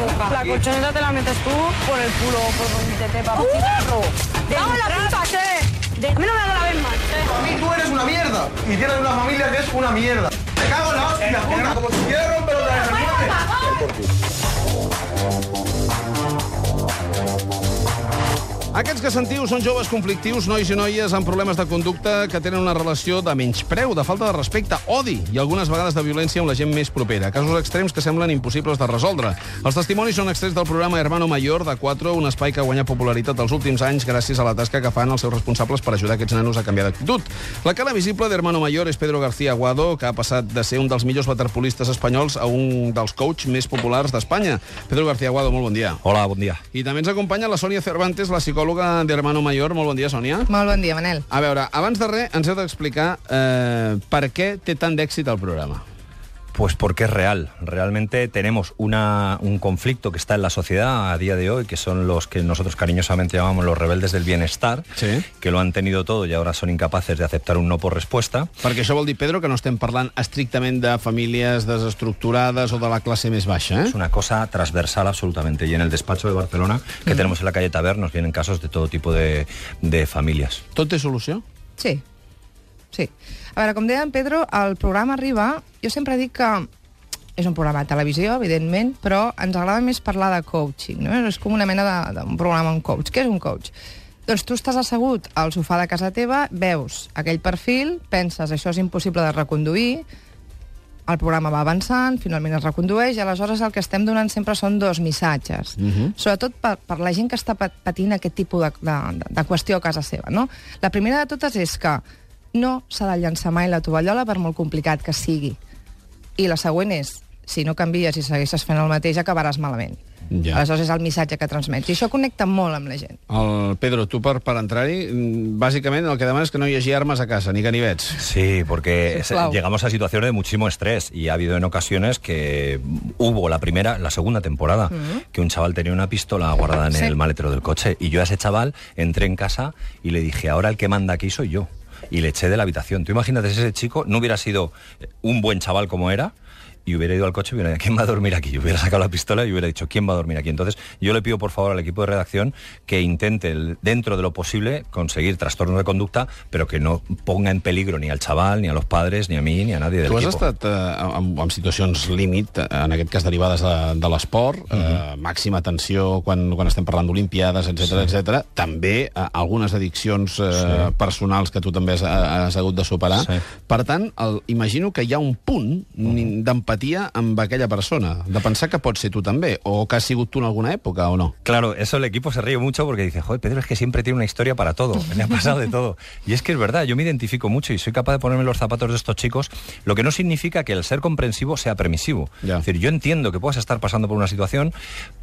boca. La colchoneta te la metes tú por el culo, por donde te te papuchitarro. ¡Vamos la puta, che! De... A mí no me vez más. A mí tú eres una mierda y tienes una familia que es una mierda. Te cago en la hostia, puta, como si quieres romper otra vez el Aquests que sentiu són joves conflictius, nois i noies amb problemes de conducta que tenen una relació de menyspreu, de falta de respecte, odi i algunes vegades de violència amb la gent més propera. Casos extrems que semblen impossibles de resoldre. Els testimonis són extrets del programa Hermano Mayor de 4, un espai que ha guanyat popularitat els últims anys gràcies a la tasca que fan els seus responsables per ajudar aquests nanos a canviar d'actitud. La cara visible d'Hermano Mayor és Pedro García Aguado, que ha passat de ser un dels millors waterpolistes espanyols a un dels coach més populars d'Espanya. Pedro García Aguado, molt bon dia. Hola, bon dia. I també ens acompanya la Sònia Cervantes, la psicòloga d'Hermano Mayor. Molt bon dia, Sònia. Molt bon dia, Manel. A veure, abans de res, ens heu d'explicar eh, per què té tant d'èxit el programa. Pues porque es real. Realmente tenemos una, un conflicto que está en la sociedad a día de hoy, que son los que nosotros cariñosamente llamamos los rebeldes del bienestar, Sí. que lo han tenido todo y ahora son incapaces de aceptar un no por respuesta. Perquè això vol dir, Pedro, que no estem parlant estrictament de famílies desestructurades o de la classe més baixa, Es eh? una cosa transversal absolutamente. Y en el despacho de Barcelona, que tenemos en la calle Taber, nos vienen casos de todo tipo de, de familias. Tot té solució? Sí. Sí. A veure, com deia en Pedro, el programa arriba... Jo sempre dic que és un programa de televisió, evidentment, però ens agrada més parlar de coaching, no? És com una mena d'un programa, un coach. Què és un coach? Doncs tu estàs assegut al sofà de casa teva, veus aquell perfil, penses això és impossible de reconduir, el programa va avançant, finalment es recondueix, i aleshores el que estem donant sempre són dos missatges. Uh -huh. Sobretot per, per la gent que està pat- patint aquest tipus de, de, de qüestió a casa seva. No? La primera de totes és que no s'ha de llançar mai la tovallola per molt complicat que sigui. I la següent és, si no canvies i segueixes fent el mateix, acabaràs malament. Ja. Aleshores és el missatge que transmets. I això connecta molt amb la gent. El Pedro, tu per, per entrar-hi, mm, bàsicament el que demanes és que no hi hagi armes a casa, ni ganivets. Sí, porque Sí, llegamos a situaciones de muchísimo estrés y ha habido en ocasiones que hubo la primera, la segunda temporada, que un chaval tenía una pistola guardada en Sí. el maletero del coche y yo a ese chaval entré en casa y le dije, ahora el que manda aquí soy yo. Y le eché de la habitación. Tú imagínate ese chico no hubiera sido un buen chaval como era y hubiera ido al coche y hubiera dicho, ¿quién va a dormir aquí? Y hubiera sacado la pistola y hubiera dicho, ¿quién va a dormir aquí? Entonces, yo le pido por favor al equipo de redacción que intente, el- dentro de lo posible, conseguir trastornos de conducta, pero que no ponga en peligro ni al chaval, ni a los padres, ni a mí, ni a nadie del Tu has equipo. estat eh, en, en situacions límit, eh, en aquest cas derivades de, de l'esport, eh, màxima atenció quan, quan estem parlant d'Olimpiades, etc sí. etc. També eh, algunes addiccions eh, Sí. personals que tu també has, has hagut de superar. Sí. Per tant, el, imagino que hi ha un punt mm. d'empatia amb aquella persona, de pensar que pots ser tu també, o que has sigut tu en alguna època, o no. Claro, eso el equipo se ríe mucho porque dice, joder, Pedro es que siempre tiene una historia para todo, me ha pasado de todo. Y es que es verdad, yo me identifico mucho y soy capaz de ponerme los zapatos de estos chicos, lo que no significa que el ser comprensivo sea permisivo. Ya. Es decir, yo entiendo que puedas estar pasando por una situación,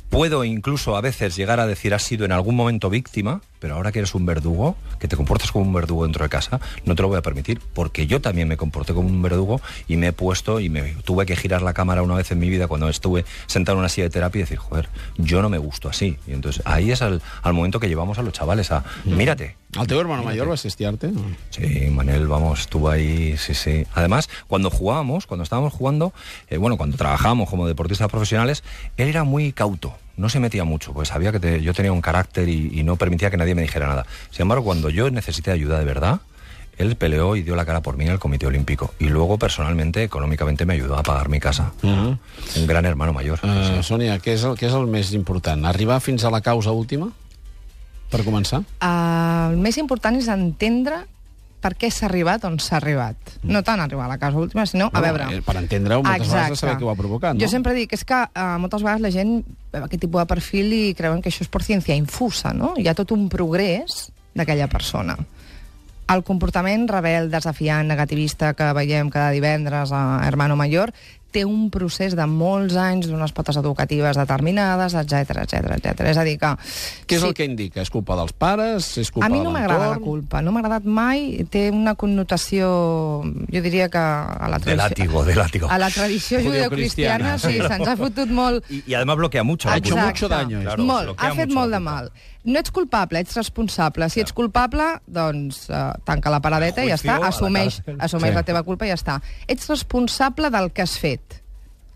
puedo incluso a veces llegar a decir has sido en algún momento víctima, pero ahora que eres un verdugo, que te comportas como un verdugo dentro de casa, no te lo voy a permitir, porque yo también me comporté como un verdugo y me he puesto y me tuve que girar la cámara una vez en mi vida cuando estuve sentado en una silla de terapia y decir, joder, yo no me gusto así. Y entonces ahí es al, al momento que llevamos a los chavales a, mírate, El teu hermano mayor va assistir-te? No? Sí, Manel, vamos, estuvo ahí, sí, sí. Además, cuando jugábamos, cuando estábamos jugando, eh, bueno, cuando trabajábamos como deportistas profesionales, él era muy cauto, no se metía mucho, pues sabía que te- yo tenía un carácter y, y no permitía que nadie me dijera nada. Sin embargo, cuando yo necesité ayuda de verdad, él peleó y dio la cara por mí en el Comité Olímpico. Y luego, personalmente, económicamente, me ayudó a pagar mi casa. Mhm. Un gran hermano mayor. Uh, sí. Sònia, què és, el, què és el més important? Arribar fins a la causa última? Per començar? Uh, el més important és entendre per què s'ha arribat on s'ha arribat. No tant arribar a la casa última, sinó a No, veure... eh, per entendre-ho, moltes Exacte. vegades de saber què ho ha provocat, no? Jo sempre dic, és que uh, moltes vegades la gent veu aquest tipus de perfil i creuen que això és per ciència infusa, no? Hi ha tot un progrés d'aquella persona. El comportament rebel, desafiant, negativista que veiem cada divendres a Hermano Mayor té un procés de molts anys d'unes potes educatives determinades, etc etc etc. És a dir que... Què és sí, el que indica? És culpa dels pares? És culpa a mi de no m'agrada la culpa, no m'ha agradat mai, té una connotació, jo diria que a la De tradició... látigo, de látigo. A la tradició Judeocristiana, sí, se'ns ha fotut molt... Y, y además bloquea mucho. Ha la hecho culpa. mucho daño, Claro, molt, ha fet molt de mal. No ets culpable, ets responsable. Si ets culpable, doncs uh, tanca la paradeta i ja està, a la assumeix, assumeix Sí. la teva culpa i ja està. Ets responsable del que has fet.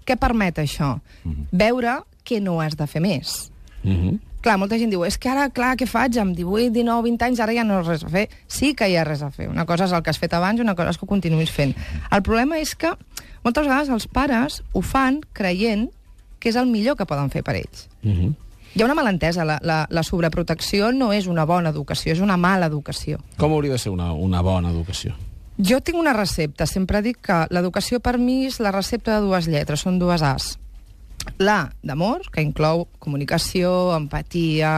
Què permet això? Mhm. Veure què no has de fer més. Mhm. Clar, molta gent diu, és que ara, clar, què faig? Amb 18, 19, 20 anys, ara ja no hi ha res a fer. Sí que hi ha res a fer. Una cosa és el que has fet abans i una cosa és que ho continuïs fent. El problema és que moltes vegades els pares ho fan creient que és el millor que poden fer per ells. Mhm. Hi ha una malentesa. La, la, la sobreprotecció no és una bona educació, és una mala educació. Com hauria de ser una, una bona educació? Jo tinc una recepta. Sempre dic que l'educació per mi és la recepta de dues lletres, són dues As. La d'amor, que inclou comunicació, empatia,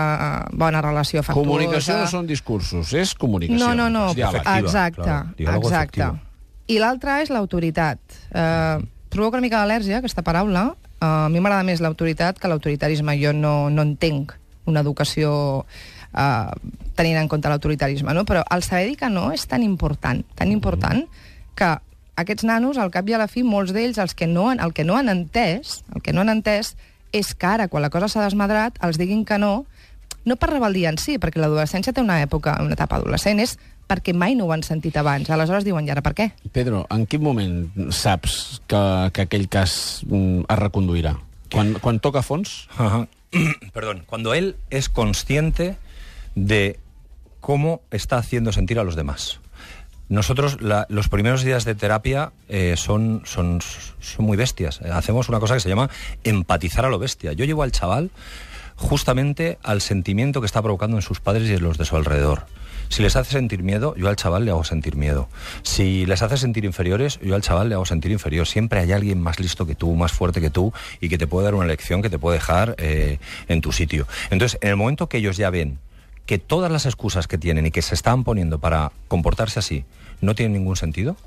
bona relació afectuosa... Comunicació no són discursos, és comunicació. No, no, no. Diàleg. Efectiva, Exacte. Diàlogo exacte. efectivo. I l'altra és l'autoritat. Eh, provoca una mica d'al·lèrgia, aquesta paraula. Eh, a mi m'agrada més l'autoritat que l'autoritarisme. Jo no, no entenc una educació eh, tenint en compte l'autoritarisme, no? però el saber dir que no és tan important, tan important, que aquests nanos, al cap i a la fi, molts d'ells, els que no han, el que no han entès, el que no han entès és que ara, quan la cosa s'ha desmadrat, els diguin que no, no per rebel·lia en si, perquè l'adolescència té una època, una etapa adolescent, és perquè mai no ho han sentit abans. Aleshores diuen, i ara per què? Pedro, en quin moment saps que, que aquell cas mm, es reconduirà? Quan, quan toca a fons? Ajá. Perdón, cuando él es consciente de cómo está haciendo sentir a los demás. Nosotros la- los primeros días de terapia eh, son, son, son muy bestias. Hacemos una cosa que se llama empatizar a lo bestia. Yo llevo al chaval justamente al sentimiento que está provocando en sus padres y en los de su alrededor. Si les hace sentir miedo, yo al chaval le hago sentir miedo. Si les hace sentir inferiores, yo al chaval le hago sentir inferior. Siempre hay alguien más listo que tú, más fuerte que tú y que te puede dar una lección que te puede dejar eh, en tu sitio. Entonces, en el momento que ellos ya ven que todas las excusas que tienen y que se están poniendo para comportarse así no tienen ningún sentido,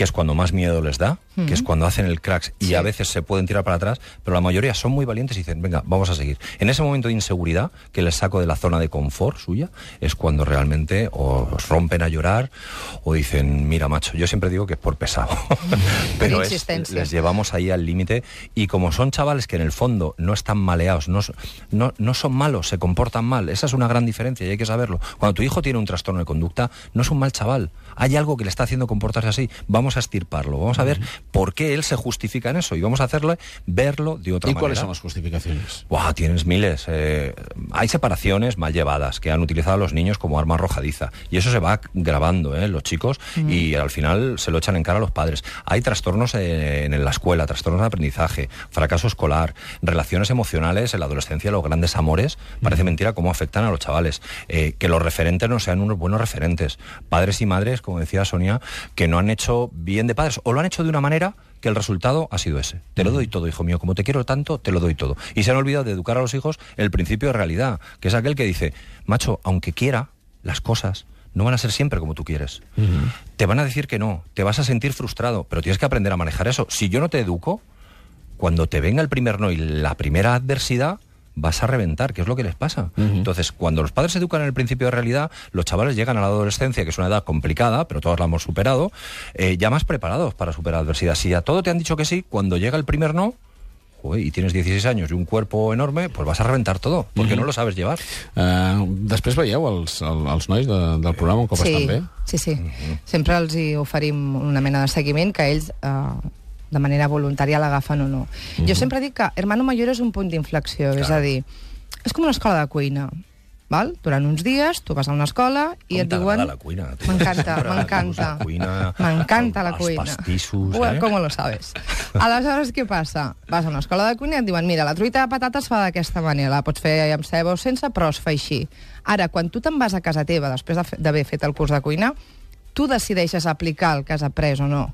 que es cuando más miedo les da, que es cuando hacen el cracks y Sí. a veces se pueden tirar para atrás, pero la mayoría son muy valientes y dicen, venga, vamos a seguir. En ese momento de inseguridad que les saco de la zona de confort suya, es cuando realmente os rompen a llorar o dicen, mira, macho, yo siempre digo que es por pesado, pero es- les llevamos ahí al límite y como son chavales que en el fondo no están maleados, no, no, no son malos, se comportan mal, esa es una gran diferencia y hay que saberlo. Cuando tu hijo tiene un trastorno de conducta, no es un mal chaval, hay algo que le está haciendo comportarse así, vamos a estirparlo, vamos a ver por qué él se justifica en eso y vamos a hacerle verlo de otra ¿Y manera. cuáles son las justificaciones? Buah, tienes miles. eh, hay separaciones mal llevadas que han utilizado a los niños como arma arrojadiza. Y eso se va grabando, ¿eh? Los chicos, y al final se lo echan en cara a los padres. Hay trastornos en, en la escuela, trastornos de aprendizaje, fracaso escolar, relaciones emocionales en la adolescencia, los grandes amores. Parece mentira cómo afectan a los chavales. Eh, que los referentes no sean unos buenos referentes. Padres y madres, como decía Sonia, que no han hecho bien de padres o lo han hecho de una manera que el resultado ha sido ese. Te lo doy todo, hijo mío. Como te quiero tanto, te lo doy todo. Y se han olvidado de educar a los hijos el principio de realidad, que es aquel que dice, macho, aunque quiera, las cosas no van a ser siempre como tú quieres. Te van a decir que no, te vas a sentir frustrado, pero tienes que aprender a manejar eso. Si yo no te educo, cuando te venga el primer no y la primera adversidad, vas a reventar, que es lo que les pasa. Entonces, cuando los padres educan en el principio de realidad, los chavales llegan a la adolescencia, que es una edad complicada, pero todos la hemos superado, eh, ya más preparados para superar adversidad. Si a todo te han dicho que sí, cuando llega el primer no, joder, y tienes 16 años y un cuerpo enorme, pues vas a reventar todo, porque no lo sabes llevar. Uh, després veieu els, el, els nois de, del programa un cop sí, estan bé? Sí, sí. Sempre els hi oferim una mena de seguiment que ells eh, de manera voluntària l'agafen o no. Jo sempre dic que Hermano Mayor és un punt d'inflexió, és a dir, és com una escola de cuina. Val? Durant uns dies tu vas a una escola i Com et diuen... la cuina. M'encanta, Sempre m'encanta. la cuina, M'encanta els pastissos, eh? Com lo sabes? Aleshores, què passa? Vas a una escola de cuina i et diuen mira, la truita de patates es fa d'aquesta manera, la pots fer amb ceba o sense, però es fa així. Ara, quan tu te'n vas a casa teva després d'haver fet el curs de cuina, tu decideixes aplicar el que has après o no.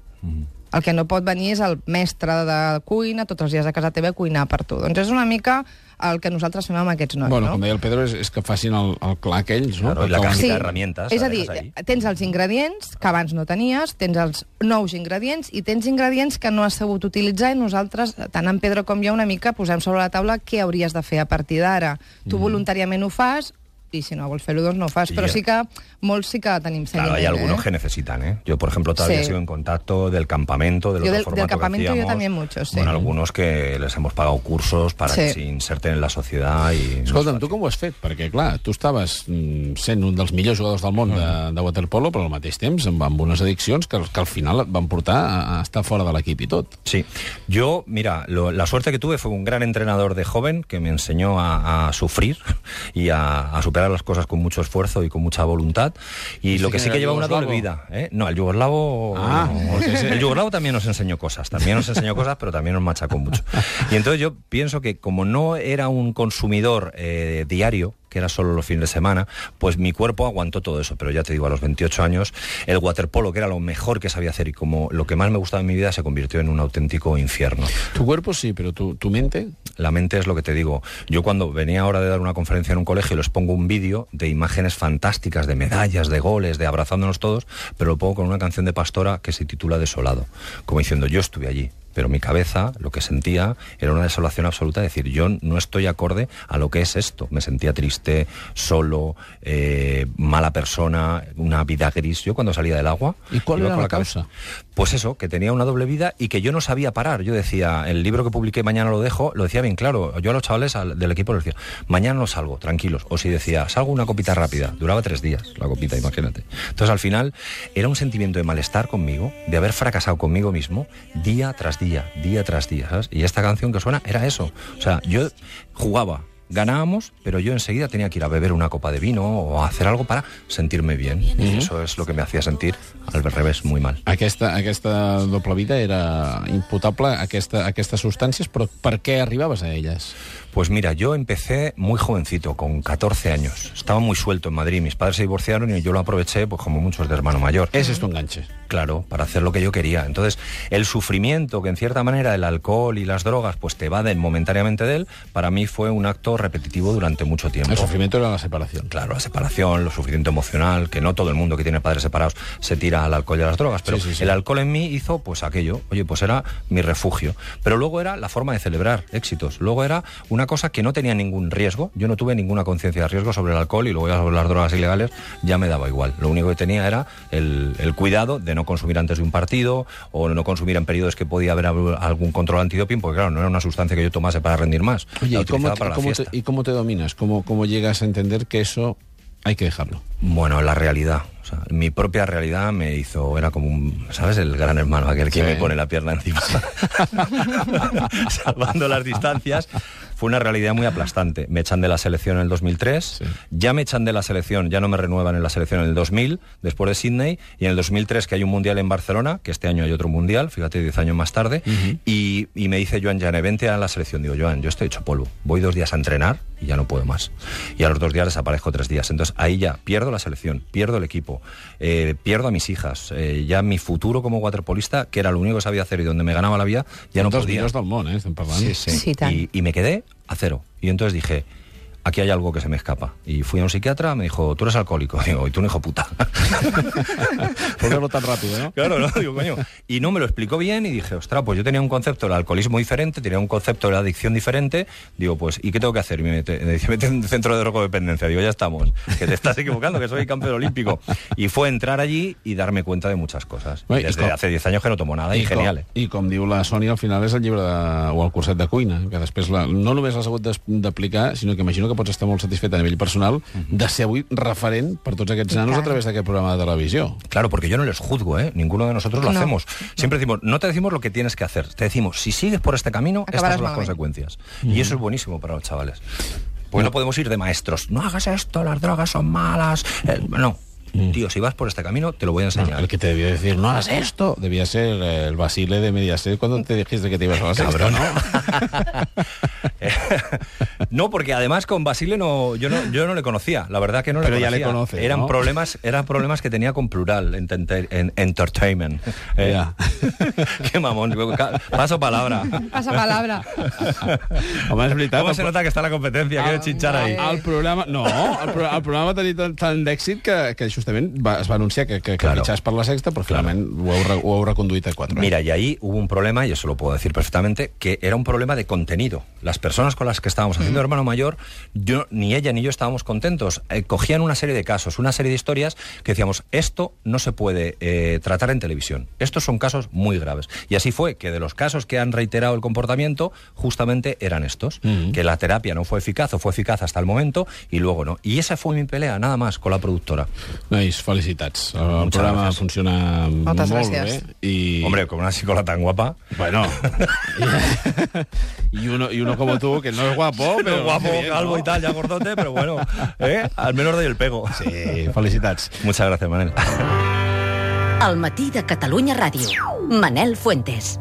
El que no pot venir és el mestre de cuina tots els dies a casa teva a cuinar per tu. Doncs és una mica el que nosaltres fem amb aquests nois, bueno, no? com deia el Pedro, és, és que facin el, el clar aquells, no? Claro, i la Sí, herramientas, és a dir, ahí. tens els ingredients que abans no tenies, tens els nous ingredients i tens ingredients que no has sabut utilitzar i nosaltres, tant en Pedro com jo, una mica posem sobre la taula què hauries de fer a partir d'ara. Tu voluntàriament ho fas, i si no vols fer-ho, doncs no ho fas. I Però sí que molts sí que tenim Claro, seguiment. hay algunos eh? que necesitan, ¿eh? Yo, por ejemplo, todavía Sí. sigo en contacto del campamento, del Yo otro del- del formato que campamento yo hacíamos. también muchos, sí. Bueno, algunos que les hemos pagado cursos para Sí. que se inserten en la sociedad y... Escolta'm, tu com ho has fet? Perquè, clar, tu estaves mm, sent un dels millors jugadors del món de, de waterpolo, però al mateix temps amb, amb unes addiccions que, que al final et van portar a, a estar fora de l'equip i tot. Sí, yo, mira, lo- la suerte que tuve fue un gran entrenador de joven que me enseñó a, a sufrir y a, a superar las cosas con mucho esfuerzo y con mucha voluntad. Y ¿Ese lo que sí que lleva una doble vida. ¿eh? No, el yugoslavo. Ah, el yugoslavo también nos enseñó cosas, también nos enseñó cosas, pero también nos machacó mucho. Y entonces yo pienso que como no era un consumidor eh, diario, que era solo los fines de semana, pues mi cuerpo aguantó todo eso. Pero ya te digo, a los 28 años, el waterpolo, que era lo mejor que sabía hacer y como lo que más me gustaba en mi vida, se convirtió en un auténtico infierno. Tu cuerpo sí, pero tu, tu mente... La mente es lo que te digo. Yo cuando venía ahora de dar una conferencia en un colegio les pongo un vídeo de imágenes fantásticas, de medallas, de goles, de abrazándonos todos, pero lo pongo con una canción de Pastora que se titula Desolado, como diciendo yo estuve allí. Pero mi cabeza, lo que sentía, era una desolación absoluta, es decir, yo no estoy acorde a lo que es esto. Me sentía triste, solo, eh, mala persona, una vida gris. Yo cuando salía del agua... ¿Y cuál era la cabeza- causa? Pues eso, que tenía una doble vida y que yo no sabía parar. Yo decía, el libro que publiqué mañana lo dejo, lo decía bien claro. Yo a los chavales al- del equipo les decía, mañana no salgo, tranquilos. O si decía, salgo una copita rápida. Duraba tres días la copita, imagínate. Entonces al final era un sentimiento de malestar conmigo, de haber fracasado conmigo mismo, día tras día, día tras día, ¿sabes? Y esta canción que suena era eso. O sea, yo jugaba. Ganábamos, pero yo enseguida tenía que ir a beber una copa de vino o a hacer algo para sentirme bien. Y eso es lo que me hacía sentir al revés muy mal. Aquesta, aquesta doble vida era imputable a, aquesta, a aquestes substàncies, però per què arribaves a elles? Pues mira, yo empecé muy jovencito, con 14 años. Estaba muy suelto en Madrid. Mis padres se divorciaron y yo lo aproveché, pues como muchos de hermano mayor. Ese és tu enganche. Claro, para hacer lo que yo quería. Entonces, el sufrimiento que en cierta manera el alcohol y las drogas pues te evaden momentáneamente de él, para mí fue un acto repetitivo durante mucho tiempo. El sufrimiento era la separación. Claro, la separación, lo sufrimiento emocional, que no todo el mundo que tiene padres separados se tira al alcohol y a las drogas, pero Sí, sí, sí. el alcohol en mí hizo pues aquello, oye, pues era mi refugio. Pero luego era la forma de celebrar éxitos, luego era una cosa que no tenía ningún riesgo, yo no tuve ninguna conciencia de riesgo sobre el alcohol y luego ya sobre las drogas ilegales ya me daba igual. Lo único que tenía era el, el cuidado de no consumir antes de un partido o no consumir en periodos que podía haber algún control antidoping, porque claro, no era una sustancia que yo tomase para rendir más. Oye, la ¿y cómo, utilizaba te, para la cómo te-. ¿Y cómo te dominas? ¿Cómo, ¿Cómo llegas a entender que eso hay que dejarlo? Bueno, la realidad. O sea, mi propia realidad me hizo, era como un, ¿sabes? El gran hermano, aquel que Sí. me pone la pierna encima. Salvando las distancias. Fue una realidad muy aplastante. Me echan de la selección en el 2003, Sí. ya me echan de la selección, ya no me renuevan en la selección en el 2000, después de Sydney, y en el 2003 que hay un mundial en Barcelona, que este año hay otro mundial, fíjate, 10 años más tarde, y, y me dice Joan Llane, vente a la selección. Digo, Joan, yo estoy hecho polvo, voy dos días a entrenar y ya no puedo más. Y a los dos días desaparezco tres días. Entonces ahí ya pierdo la selección, pierdo el equipo, eh, pierdo a mis hijas, eh, ya mi futuro como waterpolista, que era lo único que sabía hacer y donde me ganaba la vida, ya no podía. millors del món, eh? Estem parlant. Sí, sí. Sí, tant. y, y me quedé a cero. Y entonces dije, aquí hay algo que se me escapa. Y fui a un psiquiatra, me dijo, tú eres alcohólico. Digo, y tú un hijo puta. Por verlo tan rápido, ¿no? Claro, no, digo, coño. Y no me lo explicó bien y dije, ostras, pues yo tenía un concepto del alcoholismo diferente, tenía un concepto de la adicción diferente. Digo, pues, ¿y qué tengo que hacer? Y me dice, mete en un centro de drogodependencia. Digo, ya estamos, que te estás equivocando, que soy campeón olímpico. Y fue entrar allí y darme cuenta de muchas cosas. Desde com- hace 10 años que no tomo nada y, com, genial. eh. I com diu la Sònia, al final és el llibre de, o el curset de cuina, que després la, no només l'has hagut d'aplicar, sinó que imagino que pots estar molt satisfet a nivell personal de ser avui referent per tots aquests nanos a través d'aquest programa de televisió. Claro, porque yo no les juzgo, ¿eh? Ninguno de nosotros lo No. hacemos. Siempre decimos, no te decimos lo que tienes que hacer, te decimos, si sigues por este camino, estas Acabarás son las malamente. consecuencias. Y eso es buenísimo para los chavales. Pues no podemos ir de maestros, no hagas esto, las drogas son malas. Eh, no. Tío, si vas por este camino, te lo voy a enseñar. El que te debió decir, no hagas esto, debía ser el Basile de Mediaset cuando te dijiste que te ibas a sexta, Cabrón. ¿no? No, porque además con Basile no, yo no, yo no le conocía. La verdad que no le Pero ya conocía. le conoces, eran ¿no? problemas, eran problemas que tenía con plural en, enter- en entertainment. Eh. Qué mamón. Paso palabra. Passa palabra. ¿Cómo se nota que está la competencia? Quiere chinchar ahí. El programa, no, el, pro, el programa va tenir tant, d'èxit que, que justament justament va, es va anunciar que, que, que Claro. fitxàs per la sexta, però finalment ho, heu, re- ho heu reconduït a quatre. Mira, y ahí hubo un problema, y eso lo puedo decir perfectamente, que era un problema de contenido. Las personas con las que estábamos haciendo Hermano Mayor, yo, ni ella ni yo estábamos contentos. Eh, cogían una serie de casos, una serie de historias que decíamos, esto no se puede eh, tratar en televisión. Estos son casos muy graves. Y así fue, que de los casos que han reiterado el comportamiento, justamente eran estos. Que la terapia no fue eficaz o fue eficaz hasta el momento y luego no. Y esa fue mi pelea, nada más, con la productora. Nois, felicitats. El Muchas programa gracias. funciona Moltes molt gràcies. bé. I... Hombre, con una psicóloga tan guapa. Bueno. y, uno, y uno como tú, que no es guapo, pero... guapo, qué bien, calvo ¿no? y tal, ya gordote, pero bueno, ¿eh? al menos doy el pego. Sí, felicitats. Muchas gracias, Manel. El matí de Catalunya Ràdio. Manel Fuentes.